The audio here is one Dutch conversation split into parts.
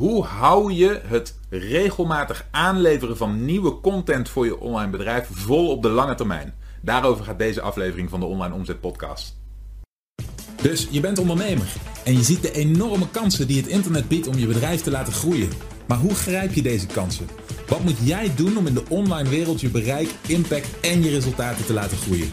Hoe hou je het regelmatig aanleveren van nieuwe content voor je online bedrijf vol op de lange termijn? Daarover gaat deze aflevering van de Online Omzet Podcast. Dus je bent ondernemer en je ziet de enorme kansen die het internet biedt om je bedrijf te laten groeien. Maar hoe grijp je deze kansen? Wat moet jij doen om in de online wereld je bereik, impact en je resultaten te laten groeien?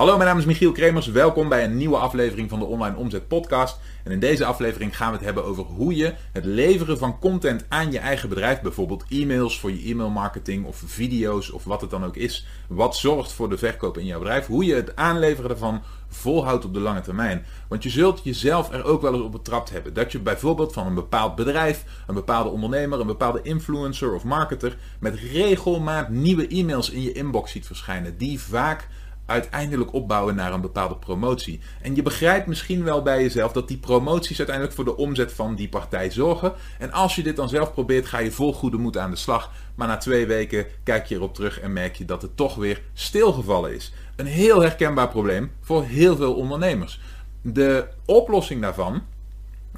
Hallo, mijn naam is Michiel Kremers. Welkom bij een nieuwe aflevering van de Online Omzet Podcast. En in deze aflevering gaan we het hebben over hoe je het leveren van content aan je eigen bedrijf, bijvoorbeeld e-mails voor je e-mailmarketing of video's of wat het dan ook is, wat zorgt voor de verkoop in jouw bedrijf, hoe je het aanleveren daarvan volhoudt op de lange termijn. Want je zult jezelf er ook wel eens op betrapt hebben dat je bijvoorbeeld van een bepaald bedrijf, een bepaalde ondernemer, een bepaalde influencer of marketer met regelmaat nieuwe e-mails in je inbox ziet verschijnen, die vaak uiteindelijk opbouwen naar een bepaalde promotie. En je begrijpt misschien wel bij jezelf dat die promoties uiteindelijk voor de omzet van die partij zorgen. En als je dit dan zelf probeert, ga je vol goede moed aan de slag. Maar na twee weken kijk je erop terug en merk je dat het toch weer stilgevallen is. Een heel herkenbaar probleem voor heel veel ondernemers. De oplossing daarvan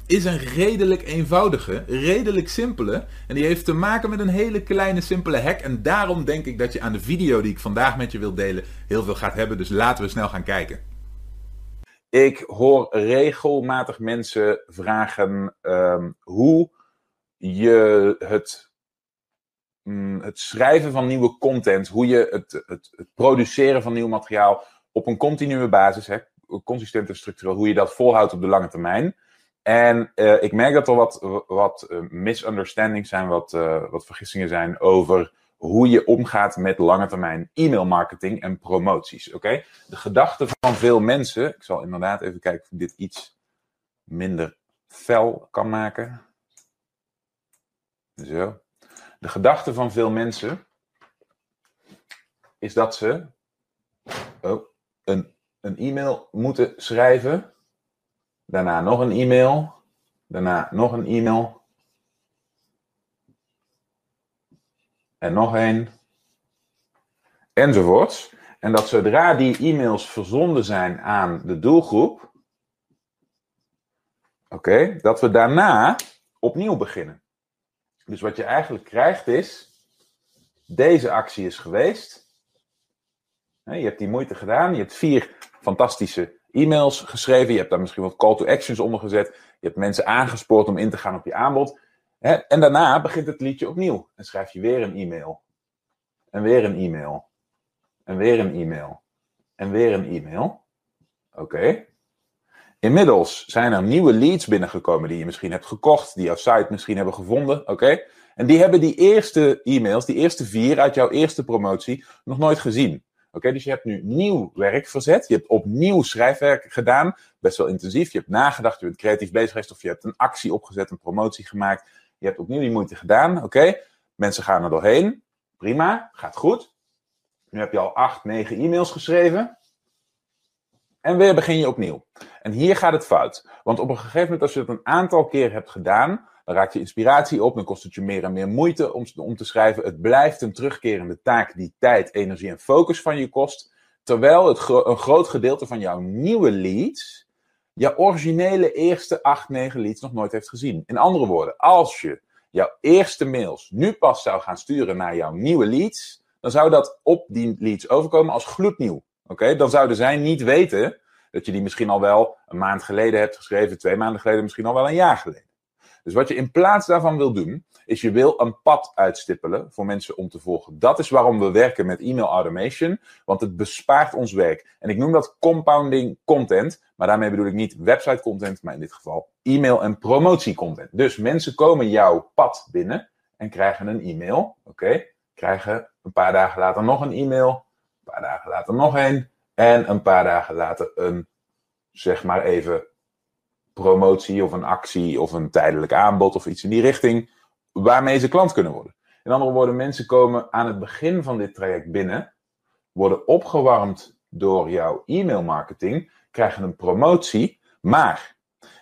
is een redelijk eenvoudige, redelijk simpele. En die heeft te maken met een hele kleine, simpele hack. En daarom denk ik dat je aan de video die ik vandaag met je wil delen heel veel gaat hebben. Dus laten we snel gaan kijken. Ik hoor regelmatig mensen vragen ehm, hoe je het, mm, het schrijven van nieuwe content, hoe je het, het, het produceren van nieuw materiaal op een continue basis, hè, consistent en structureel, hoe je dat volhoudt op de lange termijn. En uh, ik merk dat er wat, wat uh, misunderstandings zijn, wat, uh, wat vergissingen zijn over hoe je omgaat met lange termijn e-mail marketing en promoties. Oké? De gedachte van veel mensen, ik zal inderdaad even kijken of ik dit iets minder fel kan maken. Zo. De gedachte van veel mensen is dat ze oh, een, een e-mail moeten schrijven Daarna nog een e-mail. Daarna nog een e-mail. En nog een. Enzovoorts. En dat zodra die e-mails verzonden zijn aan de doelgroep. Oké, dat we daarna opnieuw beginnen. Dus wat je eigenlijk krijgt is. Deze actie is geweest. Je hebt die moeite gedaan. Je hebt vier fantastische e-mails geschreven. Je hebt daar misschien wat call to actions onder gezet. Je hebt mensen aangespoord om in te gaan op je aanbod. Hè? En daarna begint het liedje opnieuw. En schrijf je weer een e-mail. En weer een e-mail. En weer een e-mail. En weer een e-mail. Oké. Inmiddels zijn er nieuwe leads binnengekomen die je misschien hebt gekocht, die jouw site misschien hebben gevonden. Oké. En die hebben die eerste e-mails, die eerste vier uit jouw eerste promotie, nog nooit gezien. Oké, dus je hebt nu nieuw werk verzet. Je hebt opnieuw schrijfwerk gedaan. Best wel intensief. Je hebt nagedacht, je bent creatief bezig geweest. Of je hebt een actie opgezet, een promotie gemaakt. Je hebt opnieuw die moeite gedaan. Oké, mensen gaan er doorheen. Prima, gaat goed. Nu heb je al acht, negen e-mails geschreven. En weer begin je opnieuw. En hier gaat het fout. Want op een gegeven moment, als je het een aantal keer hebt gedaan, dan raakt je inspiratie op, dan kost het je meer en meer moeite om, om te schrijven. Het blijft een terugkerende taak die tijd, energie en focus van je kost. Terwijl het een groot gedeelte van jouw nieuwe leads, jouw originele eerste 8, 9 leads nog nooit heeft gezien. In andere woorden, als je jouw eerste mails nu pas zou gaan sturen naar jouw nieuwe leads, dan zou dat op die leads overkomen als gloednieuw. Oké, Dan zouden zij niet weten dat je die misschien al wel een maand geleden hebt geschreven, twee maanden geleden, misschien al wel een jaar geleden. Dus wat je in plaats daarvan wil doen, is je wil een pad uitstippelen voor mensen om te volgen. Dat is waarom we werken met e-mail automation, want het bespaart ons werk. En ik noem dat compounding content, maar daarmee bedoel ik niet website content, maar in dit geval e-mail en promotie content. Dus mensen komen jouw pad binnen en krijgen een e-mail, oké? Krijgen een paar dagen later nog een e-mail, een paar dagen later nog een en een paar dagen later een, zeg maar even, promotie of een actie of een tijdelijk aanbod of iets in die richting, waarmee ze klant kunnen worden. In andere woorden, mensen komen aan het begin van dit traject binnen, worden opgewarmd door jouw e-mailmarketing, krijgen een promotie, maar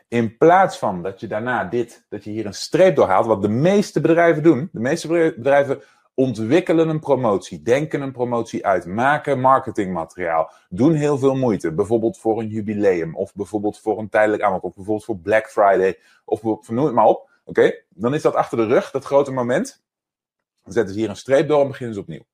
in plaats van dat je daarna dit, dat je hier een streep doorhaalt, wat de meeste bedrijven doen. De meeste bedrijven ontwikkelen een promotie, denken een promotie uit, maken marketingmateriaal, doen heel veel moeite. Bijvoorbeeld voor een jubileum, of bijvoorbeeld voor een tijdelijk aanbod, of bijvoorbeeld voor Black Friday, of noem het maar op. Oké, dan is dat achter de rug, dat grote moment. Dan zetten ze hier een streep door en beginnen ze opnieuw.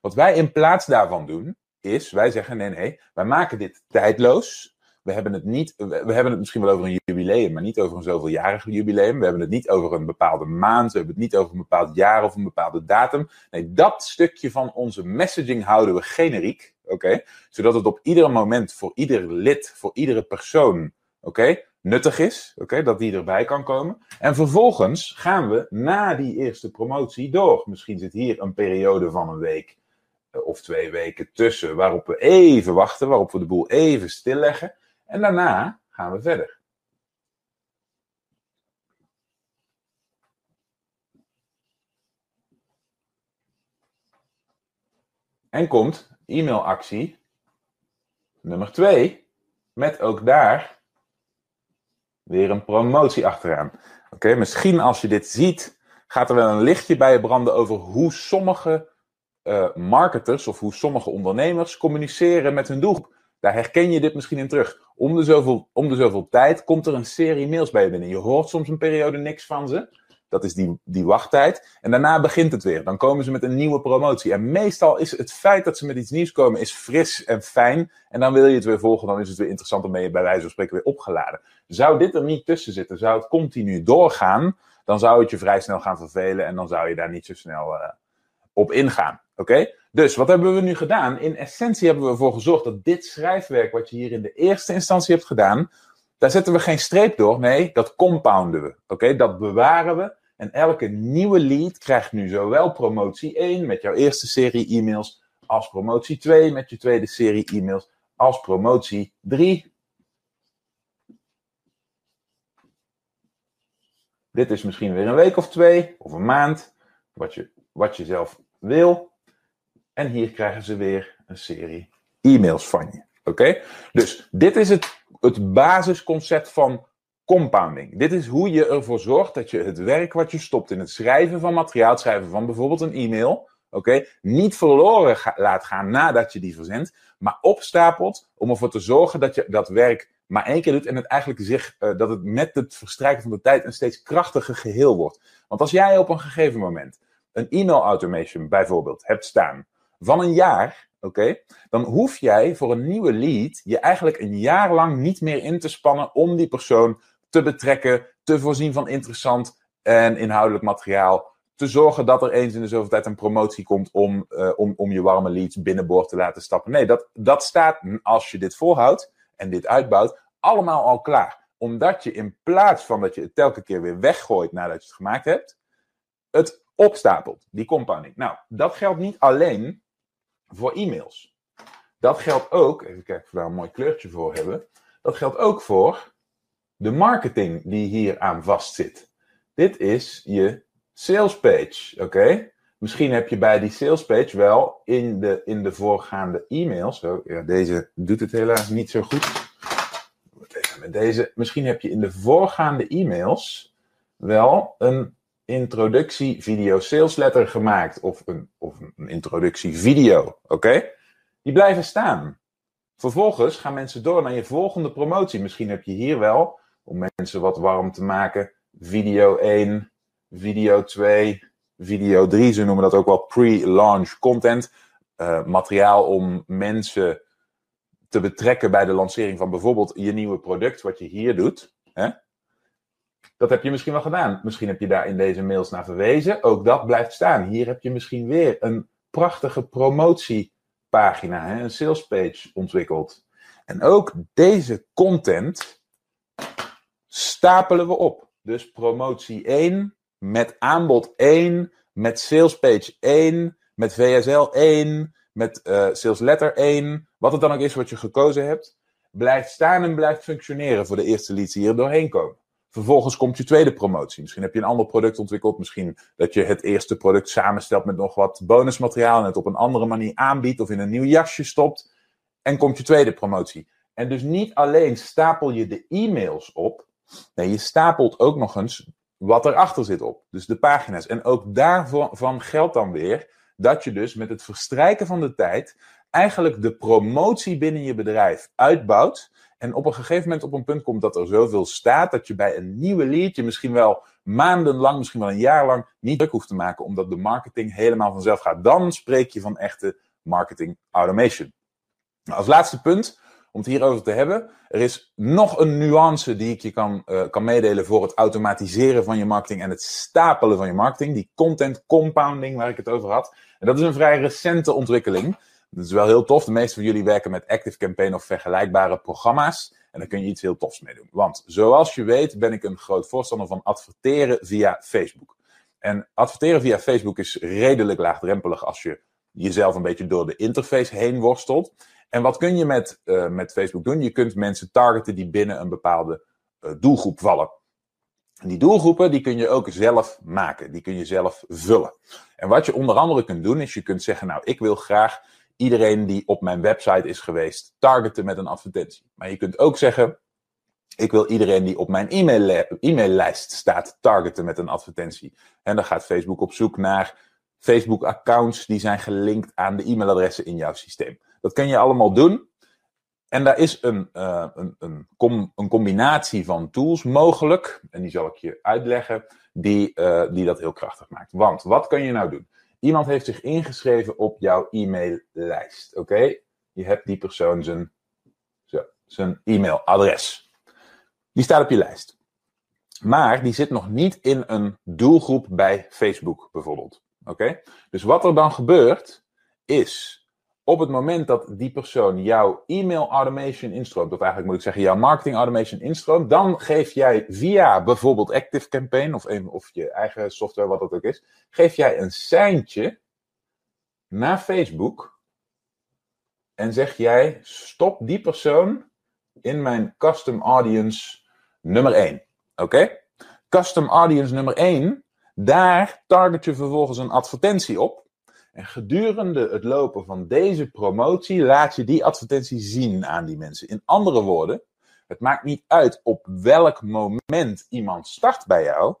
Wat wij in plaats daarvan doen, is wij zeggen: nee, nee, wij maken dit tijdloos. We hebben het niet, we hebben het misschien wel over een jubileum, maar niet over een zoveeljarig jubileum. We hebben het niet over een bepaalde maand, we hebben het niet over een bepaald jaar of een bepaalde datum. Nee, dat stukje van onze messaging houden we generiek, oké? Zodat het op ieder moment voor ieder lid, voor iedere persoon, oké? nuttig is, oké, dat die erbij kan komen. En vervolgens gaan we na die eerste promotie door. Misschien zit hier een periode van een week eh, of twee weken tussen, waarop we even wachten, waarop we de boel even stilleggen. En daarna gaan we verder. En komt e-mailactie nummer 2, met ook daar weer een promotie achteraan. Oké, misschien als je dit ziet, gaat er wel een lichtje bij je branden over hoe sommige uh, marketers of hoe sommige ondernemers communiceren met hun doelgroep. Daar herken je dit misschien in terug. Om de, zoveel, om de zoveel tijd komt er een serie mails bij je binnen. Je hoort soms een periode niks van ze. Dat is die, die wachttijd. En daarna begint het weer. Dan komen ze met een nieuwe promotie. En meestal is het feit dat ze met iets nieuws komen, is fris en fijn. En dan wil je het weer volgen. Dan is het weer interessant. Dan ben je bij wijze van spreken weer opgeladen. Zou dit er niet tussen zitten? Zou het continu doorgaan? Dan zou het je vrij snel gaan vervelen. En dan zou je daar niet zo snel uh, op ingaan. Oké? Dus wat hebben we nu gedaan? In essentie hebben we ervoor gezorgd dat dit schrijfwerk, wat je hier in de eerste instantie hebt gedaan, daar zetten we geen streep door. Nee, dat compounden we. Oké? Dat bewaren we. En elke nieuwe lead krijgt nu zowel promotie 1 met jouw eerste serie e-mails, als promotie 2 met je tweede serie e-mails, als promotie 3. Dit is misschien weer een week of twee of een maand, wat je, wat je zelf wil. En hier krijgen ze weer een serie e-mails van je. Oké? Dus dit is het, het basisconcept van compounding. Dit is hoe je ervoor zorgt dat je het werk wat je stopt in het schrijven van materiaal, het schrijven van bijvoorbeeld een e-mail, oké, niet verloren laat gaan nadat je die verzendt, maar opstapelt om ervoor te zorgen dat je dat werk maar één keer doet en het eigenlijk zich, uh, dat het met het verstrijken van de tijd een steeds krachtiger geheel wordt. Want als jij op een gegeven moment een e-mail automation bijvoorbeeld hebt staan van een jaar, oké, dan hoef jij voor een nieuwe lead je eigenlijk een jaar lang niet meer in te spannen om die persoon te betrekken, te voorzien van interessant en inhoudelijk materiaal. Te zorgen dat er eens in de zoveel tijd een promotie komt om, uh, om, om je warme leads binnenboord te laten stappen. Nee, dat, dat staat, als je dit volhoudt en dit uitbouwt, allemaal al klaar. Omdat je in plaats van dat je het telke keer weer weggooit nadat je het gemaakt hebt, het opstapelt, die compounding. Nou, dat geldt niet alleen voor e-mails. Dat geldt ook, even kijken of we daar een mooi kleurtje voor hebben. Dat geldt ook voor de marketing die hier aan vastzit. Dit is je sales page, oké? Misschien heb je bij die sales page wel in de, in de voorgaande e-mails, ja, deze doet het helaas niet zo goed. Met deze, misschien heb je in de voorgaande e-mails wel een introductie video sales letter gemaakt of een, of een introductie video, oké? Die blijven staan. Vervolgens gaan mensen door naar je volgende promotie. Misschien heb je hier wel, om mensen wat warm te maken, video 1, video 2, video 3. Ze noemen dat ook wel pre-launch content. Uh, materiaal om mensen te betrekken bij de lancering van bijvoorbeeld je nieuwe product, wat je hier doet. Hè? Dat heb je misschien wel gedaan. Misschien heb je daar in deze mails naar verwezen. Ook dat blijft staan. Hier heb je misschien weer een prachtige promotiepagina, een salespage ontwikkeld. En ook deze content stapelen we op. Dus promotie 1 met aanbod 1, met salespage 1, met VSL 1, met sales letter 1, wat het dan ook is wat je gekozen hebt, blijft staan en blijft functioneren voor de eerste leads die er doorheen komen. Vervolgens komt je tweede promotie. Misschien heb je een ander product ontwikkeld. Misschien dat je het eerste product samenstelt met nog wat bonusmateriaal en het op een andere manier aanbiedt of in een nieuw jasje stopt. En komt je tweede promotie. En dus niet alleen stapel je de e-mails op, Nee, je stapelt ook nog eens wat erachter zit op. Dus de pagina's. En ook daarvan geldt dan weer dat je dus met het verstrijken van de tijd eigenlijk de promotie binnen je bedrijf uitbouwt. En op een gegeven moment op een punt komt dat er zoveel staat dat je bij een nieuwe lead misschien wel maandenlang, misschien wel een jaar lang niet druk hoeft te maken, omdat de marketing helemaal vanzelf gaat. Dan spreek je van echte marketing automation. Nou, als laatste punt, om het hierover te hebben, er is nog een nuance die ik je kan, uh, kan meedelen voor het automatiseren van je marketing en het stapelen van je marketing, die content compounding waar ik het over had. En dat is een vrij recente ontwikkeling. Dat is wel heel tof. De meeste van jullie werken met Active Campaign of vergelijkbare programma's. En daar kun je iets heel tofs mee doen. Want zoals je weet ben ik een groot voorstander van adverteren via Facebook. En adverteren via Facebook is redelijk laagdrempelig als je jezelf een beetje door de interface heen worstelt. En wat kun je met, uh, met Facebook doen? Je kunt mensen targeten die binnen een bepaalde uh, doelgroep vallen. En die doelgroepen die kun je ook zelf maken. Die kun je zelf vullen. En wat je onder andere kunt doen is je kunt zeggen, nou ik wil graag iedereen die op mijn website is geweest targeten met een advertentie. Maar je kunt ook zeggen, ik wil iedereen die op mijn e-maillijst staat targeten met een advertentie. En dan gaat Facebook op zoek naar Facebook-accounts die zijn gelinkt aan de e-mailadressen in jouw systeem. Dat kan je allemaal doen. En daar is een, uh, een, een, een, combinatie van tools mogelijk. En die zal ik je uitleggen. Die, uh, die dat heel krachtig maakt. Want wat kan je nou doen? Iemand heeft zich ingeschreven op jouw e-maillijst. Oké? Je hebt die persoon zijn, zijn e-mailadres. Die staat op je lijst. Maar die zit nog niet in een doelgroep bij Facebook bijvoorbeeld. Oké? Dus wat er dan gebeurt, is op het moment dat die persoon jouw e-mail automation instroomt, of eigenlijk moet ik zeggen jouw marketing automation instroomt, dan geef jij via bijvoorbeeld Active Campaign of, of je eigen software, wat dat ook is, geef jij een seintje naar Facebook en zeg jij stop die persoon in mijn custom audience nummer 1. Oké? Custom audience nummer 1, daar target je vervolgens een advertentie op en gedurende het lopen van deze promotie laat je die advertentie zien aan die mensen. In andere woorden, het maakt niet uit op welk moment iemand start bij jou.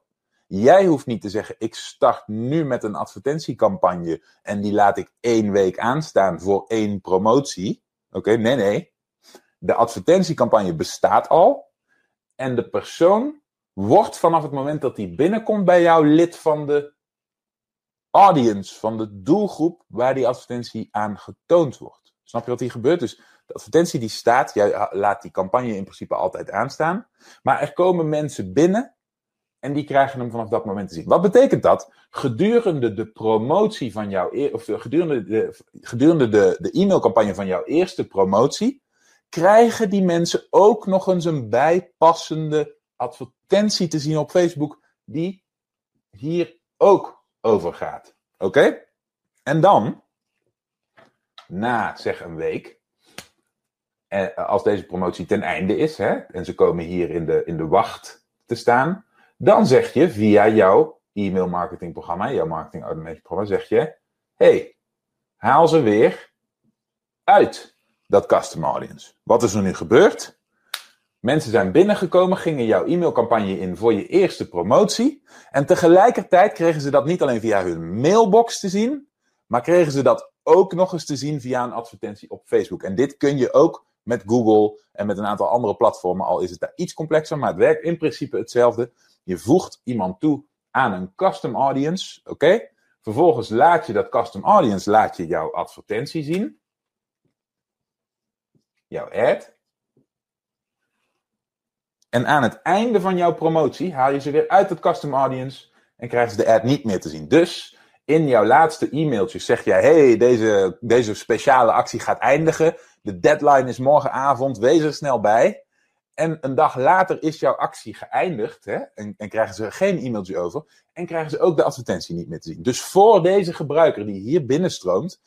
Jij hoeft niet te zeggen: ik start nu met een advertentiecampagne en die laat ik één week aanstaan voor één promotie. Oké, nee, nee. De advertentiecampagne bestaat al en de persoon wordt vanaf het moment dat hij binnenkomt bij jou lid van de audience, van de doelgroep waar die advertentie aan getoond wordt. Snap je wat hier gebeurt? Dus de advertentie die staat, jij laat die campagne in principe altijd aanstaan. Maar er komen mensen binnen en die krijgen hem vanaf dat moment te zien. Wat betekent dat? Gedurende de promotie van jouw, e- of gedurende de, gedurende de, de e-mailcampagne van jouw eerste promotie, krijgen die mensen ook nog eens een bijpassende advertentie te zien op Facebook, die hier ook over gaat. Oké? En dan, na zeg een week, eh, als deze promotie ten einde is, hè, en ze komen hier in de, in de wacht te staan, dan zeg je via jouw e-mail marketing programma, jouw marketing automation programma, zeg je, hey, haal ze weer uit dat custom audience. Wat is er nu gebeurd? Mensen zijn binnengekomen, gingen jouw e-mailcampagne in voor je eerste promotie. En tegelijkertijd kregen ze dat niet alleen via hun mailbox te zien, maar kregen ze dat ook nog eens te zien via een advertentie op Facebook. En dit kun je ook met Google en met een aantal andere platformen, al is het daar iets complexer, maar het werkt in principe hetzelfde. Je voegt iemand toe aan een custom audience, oké? Vervolgens laat je dat custom audience, laat je jouw advertentie zien. Jouw ad. En aan het einde van jouw promotie haal je ze weer uit het custom audience en krijgen ze de ad niet meer te zien. Dus in jouw laatste e-mailtje zeg jij: hey, deze, deze speciale actie gaat eindigen. De deadline is morgenavond, wees er snel bij. En een dag later is jouw actie geëindigd hè, en, en krijgen ze geen e-mailtje over. En krijgen ze ook de advertentie niet meer te zien. Dus voor deze gebruiker die hier binnenstroomt,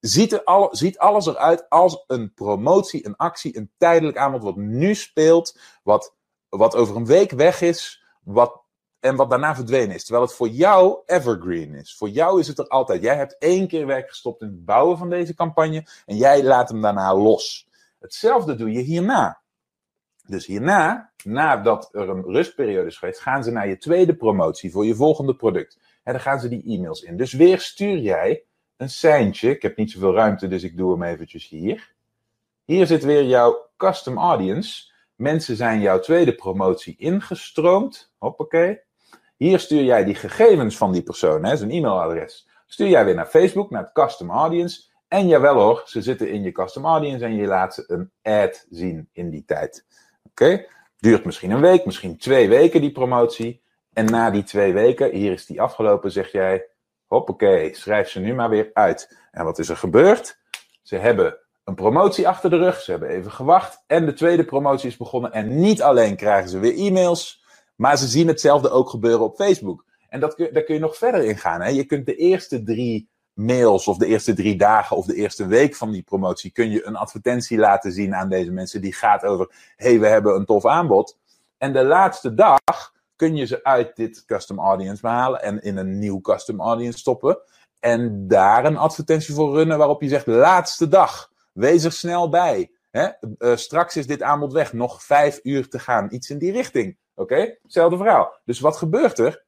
ziet, er al, ziet alles eruit als een promotie, een actie, een tijdelijk aanbod wat nu speelt, wat wat over een week weg is, wat, en wat daarna verdwenen is. Terwijl het voor jou evergreen is. Voor jou is het er altijd. Jij hebt één keer werk gestopt in het bouwen van deze campagne en jij laat hem daarna los. Hetzelfde doe je hierna. Dus hierna, nadat er een rustperiode is geweest, gaan ze naar je tweede promotie voor je volgende product. En dan gaan ze die e-mails in. Dus weer stuur jij een seintje. Ik heb niet zoveel ruimte, dus ik doe hem eventjes hier. Hier zit weer jouw custom audience. Mensen zijn jouw tweede promotie ingestroomd. Hoppakee. Hier stuur jij die gegevens van die persoon, hè, zijn e-mailadres. Stuur jij weer naar Facebook, naar het custom audience. En jawel hoor, ze zitten in je custom audience en je laat ze een ad zien in die tijd. Oké? Duurt misschien een week, misschien twee weken die promotie. En na die twee weken, hier is die afgelopen, zeg jij: hoppakee, schrijf ze nu maar weer uit. En wat is er gebeurd? Ze hebben een promotie achter de rug, ze hebben even gewacht en de tweede promotie is begonnen. En niet alleen krijgen ze weer e-mails, maar ze zien hetzelfde ook gebeuren op Facebook. En dat, daar kun je nog verder in gaan. Hè? Je kunt de eerste drie mails of de eerste drie dagen of de eerste week van die promotie kun je een advertentie laten zien aan deze mensen die gaat over hey we hebben een tof aanbod. En de laatste dag kun je ze uit dit custom audience halen en in een nieuw custom audience stoppen. En daar een advertentie voor runnen waarop je zegt laatste dag, wees er snel bij. Hè? Uh, straks is dit aanbod weg, nog vijf uur te gaan, iets in die richting. Oké, hetzelfde verhaal. Dus wat gebeurt er?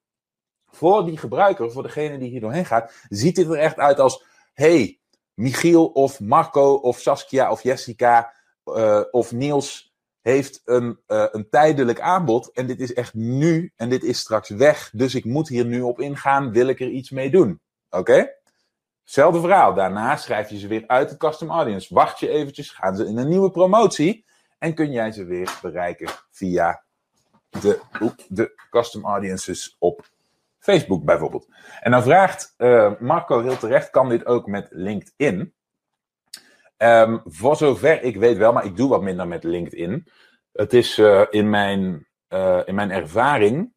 voor die gebruiker, voor degene die hier doorheen gaat, ziet dit er echt uit als: hey, Michiel of Marco of Saskia of Jessica uh, of Niels heeft een, uh, een tijdelijk aanbod en dit is echt nu en dit is straks weg, dus ik moet hier nu op ingaan, wil ik er iets mee doen. Oké? Hetzelfde verhaal. Daarna schrijf je ze weer uit het custom audience. Wacht je eventjes, gaan ze in een nieuwe promotie en kun jij ze weer bereiken via de, de custom audiences op Facebook bijvoorbeeld. En dan vraagt uh, Marco heel terecht, kan dit ook met LinkedIn? Um, voor zover ik weet wel, maar ik doe wat minder met LinkedIn. Het is uh, in, mijn, uh, in mijn ervaring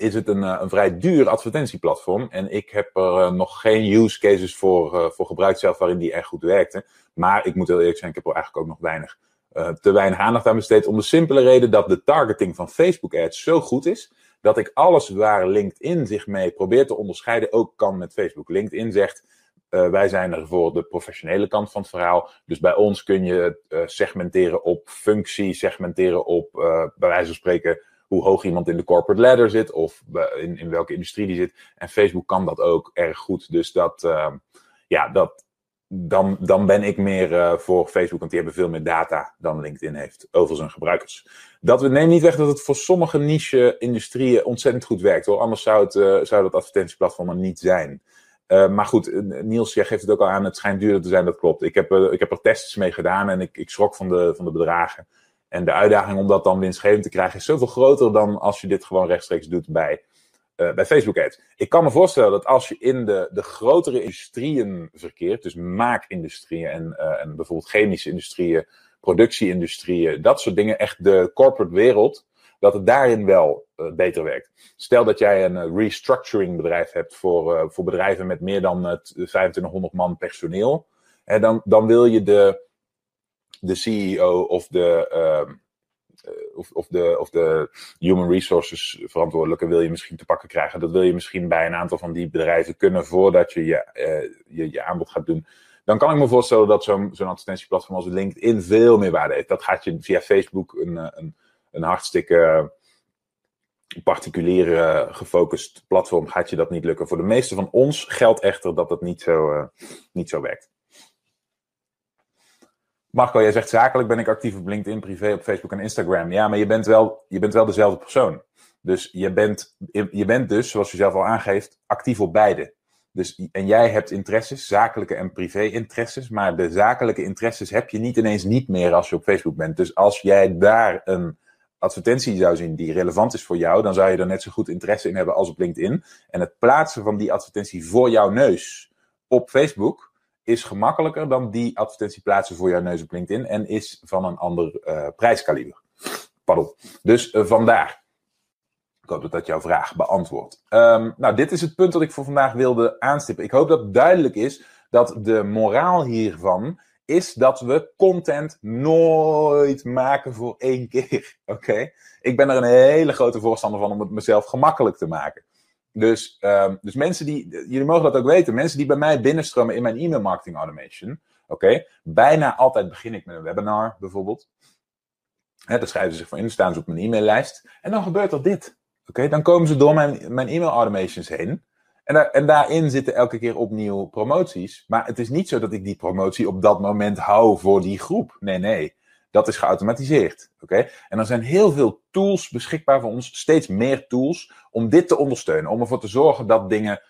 is het een, een vrij duur advertentieplatform. En ik heb er nog geen use cases voor, voor gebruikt zelf waarin die echt goed werkte. Maar ik moet heel eerlijk zijn, ik heb er eigenlijk ook nog weinig, te weinig aandacht aan besteed. Om de simpele reden dat de targeting van Facebook ads zo goed is dat ik alles waar LinkedIn zich mee probeert te onderscheiden ook kan met Facebook. LinkedIn zegt, wij zijn er voor de professionele kant van het verhaal. Dus bij ons kun je uh, segmenteren op functie, segmenteren op, bij wijze van spreken, hoe hoog iemand in de corporate ladder zit of in, in welke industrie die zit. En Facebook kan dat ook erg goed. Dus dat, ja, dat, dan, dan ben ik meer uh, voor Facebook, want die hebben veel meer data dan LinkedIn heeft over zijn gebruikers. Dat we neem niet weg dat het voor sommige niche-industrieën ontzettend goed werkt hoor. Anders zou, het, uh, zou dat advertentieplatform er niet zijn. Uh, maar goed, Niels, jij geeft het ook al aan, het schijnt duurder te zijn, dat klopt. Ik heb, ik heb er tests mee gedaan en ik, ik schrok van de, van de bedragen. En de uitdaging om dat dan winstgevend te krijgen is zoveel groter dan als je dit gewoon rechtstreeks doet bij uh, bij Facebook Ads. Ik kan me voorstellen dat als je in de, de grotere industrieën verkeert, dus maakindustrieën en, uh, en bijvoorbeeld chemische industrieën, productieindustrieën, dat soort dingen, echt de corporate wereld, dat het daarin wel uh, beter werkt. Stel dat jij een restructuring bedrijf hebt voor, voor bedrijven met meer dan 2500 man personeel, hè, dan, dan wil je de, de CEO of de ehm, eh, of, of, de, of de human resources verantwoordelijke wil je misschien te pakken krijgen. Dat wil je misschien bij een aantal van die bedrijven kunnen voordat je je, uh, je, je, aanbod gaat doen. Dan kan ik me voorstellen dat zo'n zo'n advertentieplatform als LinkedIn veel meer waarde heeft. Dat gaat je via Facebook een, eh, een, een hartstikke particulier gefocust platform gaat je dat niet lukken. Voor de meeste van ons geldt echter dat het niet zo, niet zo werkt. Marco, jij zegt zakelijk ben ik actief op LinkedIn, privé op Facebook en Instagram. Ja, maar je bent wel, je bent wel dezelfde persoon. Dus je bent, je bent dus, zoals je zelf al aangeeft, actief op beide. Dus, en jij hebt interesses, zakelijke en privé-interesses, maar de zakelijke interesses heb je niet ineens niet meer als je op Facebook bent. Dus als jij daar een advertentie zou zien die relevant is voor jou, dan zou je er net zo goed interesse in hebben als op LinkedIn. En het plaatsen van die advertentie voor jouw neus op Facebook, is gemakkelijker dan die advertentie plaatsen voor jouw neus op LinkedIn en is van een ander uh, prijskaliber. Pardon. Dus uh, vandaar. Ik hoop dat dat jouw vraag beantwoordt. Um, nou, dit is het punt dat ik voor vandaag wilde aanstippen. Ik hoop dat duidelijk is dat de moraal hiervan is dat we content nooit maken voor één keer. Oké? Ik ben er een hele grote voorstander van om het mezelf gemakkelijk te maken. Dus, um, dus mensen die, jullie mogen dat ook weten, mensen die bij mij binnenstromen in mijn e-mail marketing automation. Oké, bijna altijd begin ik met een webinar bijvoorbeeld. Hè, daar schrijven ze zich voor in, staan ze op mijn e-maillijst. En dan gebeurt er dit. Oké, dan komen ze door mijn, mijn e-mail automations heen. En, en daarin zitten elke keer opnieuw promoties. Maar het is niet zo dat ik die promotie op dat moment hou voor die groep. Nee, nee. Dat is geautomatiseerd. Oké? En er zijn heel veel tools beschikbaar voor ons, steeds meer tools, om dit te ondersteunen. Om ervoor te zorgen dat dingen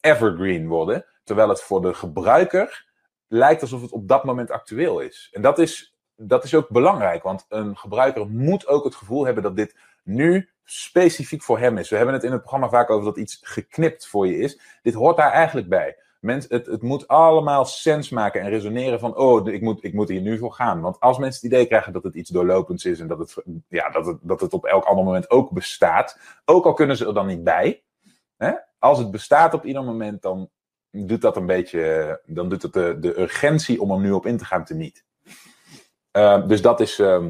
evergreen worden. Terwijl het voor de gebruiker lijkt alsof het op dat moment actueel is. En dat is, dat is ook belangrijk, want een gebruiker moet ook het gevoel hebben dat dit nu specifiek voor hem is. We hebben het in het programma vaak over dat iets geknipt voor je is. Dit hoort daar eigenlijk bij. Mens, het, het moet allemaal sens maken en resoneren van, oh, ik moet, ik moet hier nu voor gaan. Want als mensen het idee krijgen dat het iets doorlopends is en dat het, ja, dat het, dat het op elk ander moment ook bestaat, ook al kunnen ze er dan niet bij, hè? als het bestaat op ieder moment, dan doet dat een beetje, dan doet het de, urgentie om er nu op in te gaan te niet. Uh, dus dat is uh,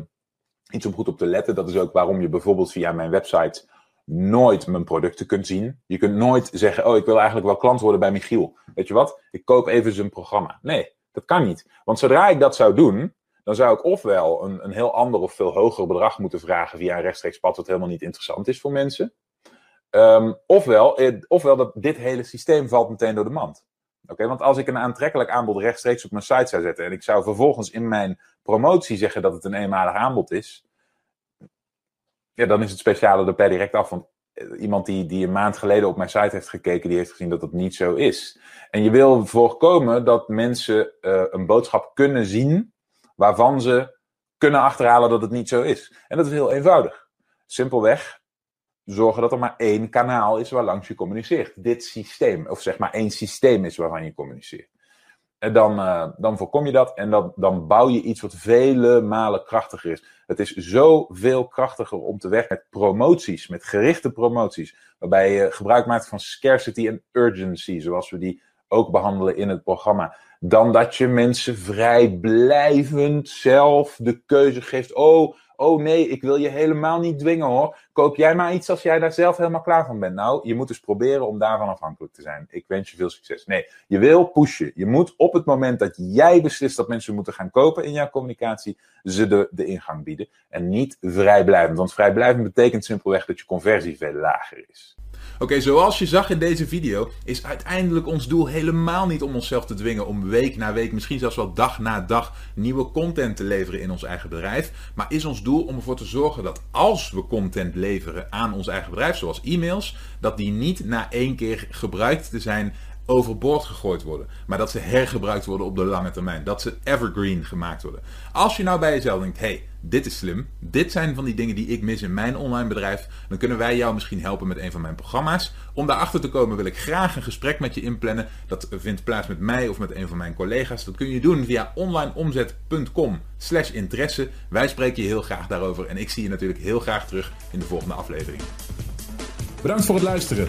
iets om goed op te letten. Dat is ook waarom je bijvoorbeeld via mijn website nooit mijn producten kunt zien. Je kunt nooit zeggen, oh, ik wil eigenlijk wel klant worden bij Michiel. Weet je wat? Ik koop even zijn programma. Nee, dat kan niet. Want zodra ik dat zou doen, dan zou ik ofwel een, een heel ander of veel hoger bedrag moeten vragen via een rechtstreeks pad, wat helemaal niet interessant is voor mensen. Um, ofwel, eh, ofwel dat dit hele systeem valt meteen door de mand. Oké, want als ik een aantrekkelijk aanbod rechtstreeks op mijn site zou zetten en ik zou vervolgens in mijn promotie zeggen dat het een eenmalig aanbod is, ja, dan is het speciale er per direct af. Want eh, iemand die, die een maand geleden op mijn site heeft gekeken, die heeft gezien dat het niet zo is. En je wil voorkomen dat mensen uh, een boodschap kunnen zien waarvan ze kunnen achterhalen dat het niet zo is. En dat is heel eenvoudig. Simpelweg zorgen dat er maar één kanaal is waar langs je communiceert. Dit systeem, of zeg maar één systeem is waarvan je communiceert. En dan, uh, dan voorkom je dat en dan, dan bouw je iets wat vele malen krachtiger is. Het is zoveel krachtiger om te werken met promoties, met gerichte promoties, waarbij je gebruik maakt van scarcity en urgency, zoals we die ook behandelen in het programma. Dan dat je mensen vrijblijvend zelf de keuze geeft. Oh, Oh nee, ik wil je helemaal niet dwingen hoor. Koop jij maar iets als jij daar zelf helemaal klaar van bent. Nou, je moet dus proberen om daarvan afhankelijk te zijn. Ik wens je veel succes. Nee, je wil pushen. Je moet op het moment dat jij beslist dat mensen moeten gaan kopen in jouw communicatie, ze de, de ingang bieden. En niet vrijblijvend. Want vrijblijvend betekent simpelweg dat je conversie veel lager is. Oké, zoals je zag in deze video, is uiteindelijk ons doel helemaal niet om onszelf te dwingen om week na week, misschien zelfs wel dag na dag, nieuwe content te leveren in ons eigen bedrijf. Maar is ons doel om ervoor te zorgen dat als we content leveren aan ons eigen bedrijf, zoals e-mails, dat die niet na één keer gebruikt te zijn overboord gegooid worden. Maar dat ze hergebruikt worden op de lange termijn. Dat ze evergreen gemaakt worden. Als je nou bij jezelf denkt, hey, dit is slim. Dit zijn van die dingen die ik mis in mijn online bedrijf. Dan kunnen wij jou misschien helpen met een van mijn programma's. Om daarachter te komen wil ik graag een gesprek met je inplannen. Dat vindt plaats met mij of met een van mijn collega's. Dat kun je doen via onlineomzet.com slash interesse. Wij spreken je heel graag daarover. En ik zie je natuurlijk heel graag terug in de volgende aflevering. Bedankt voor het luisteren.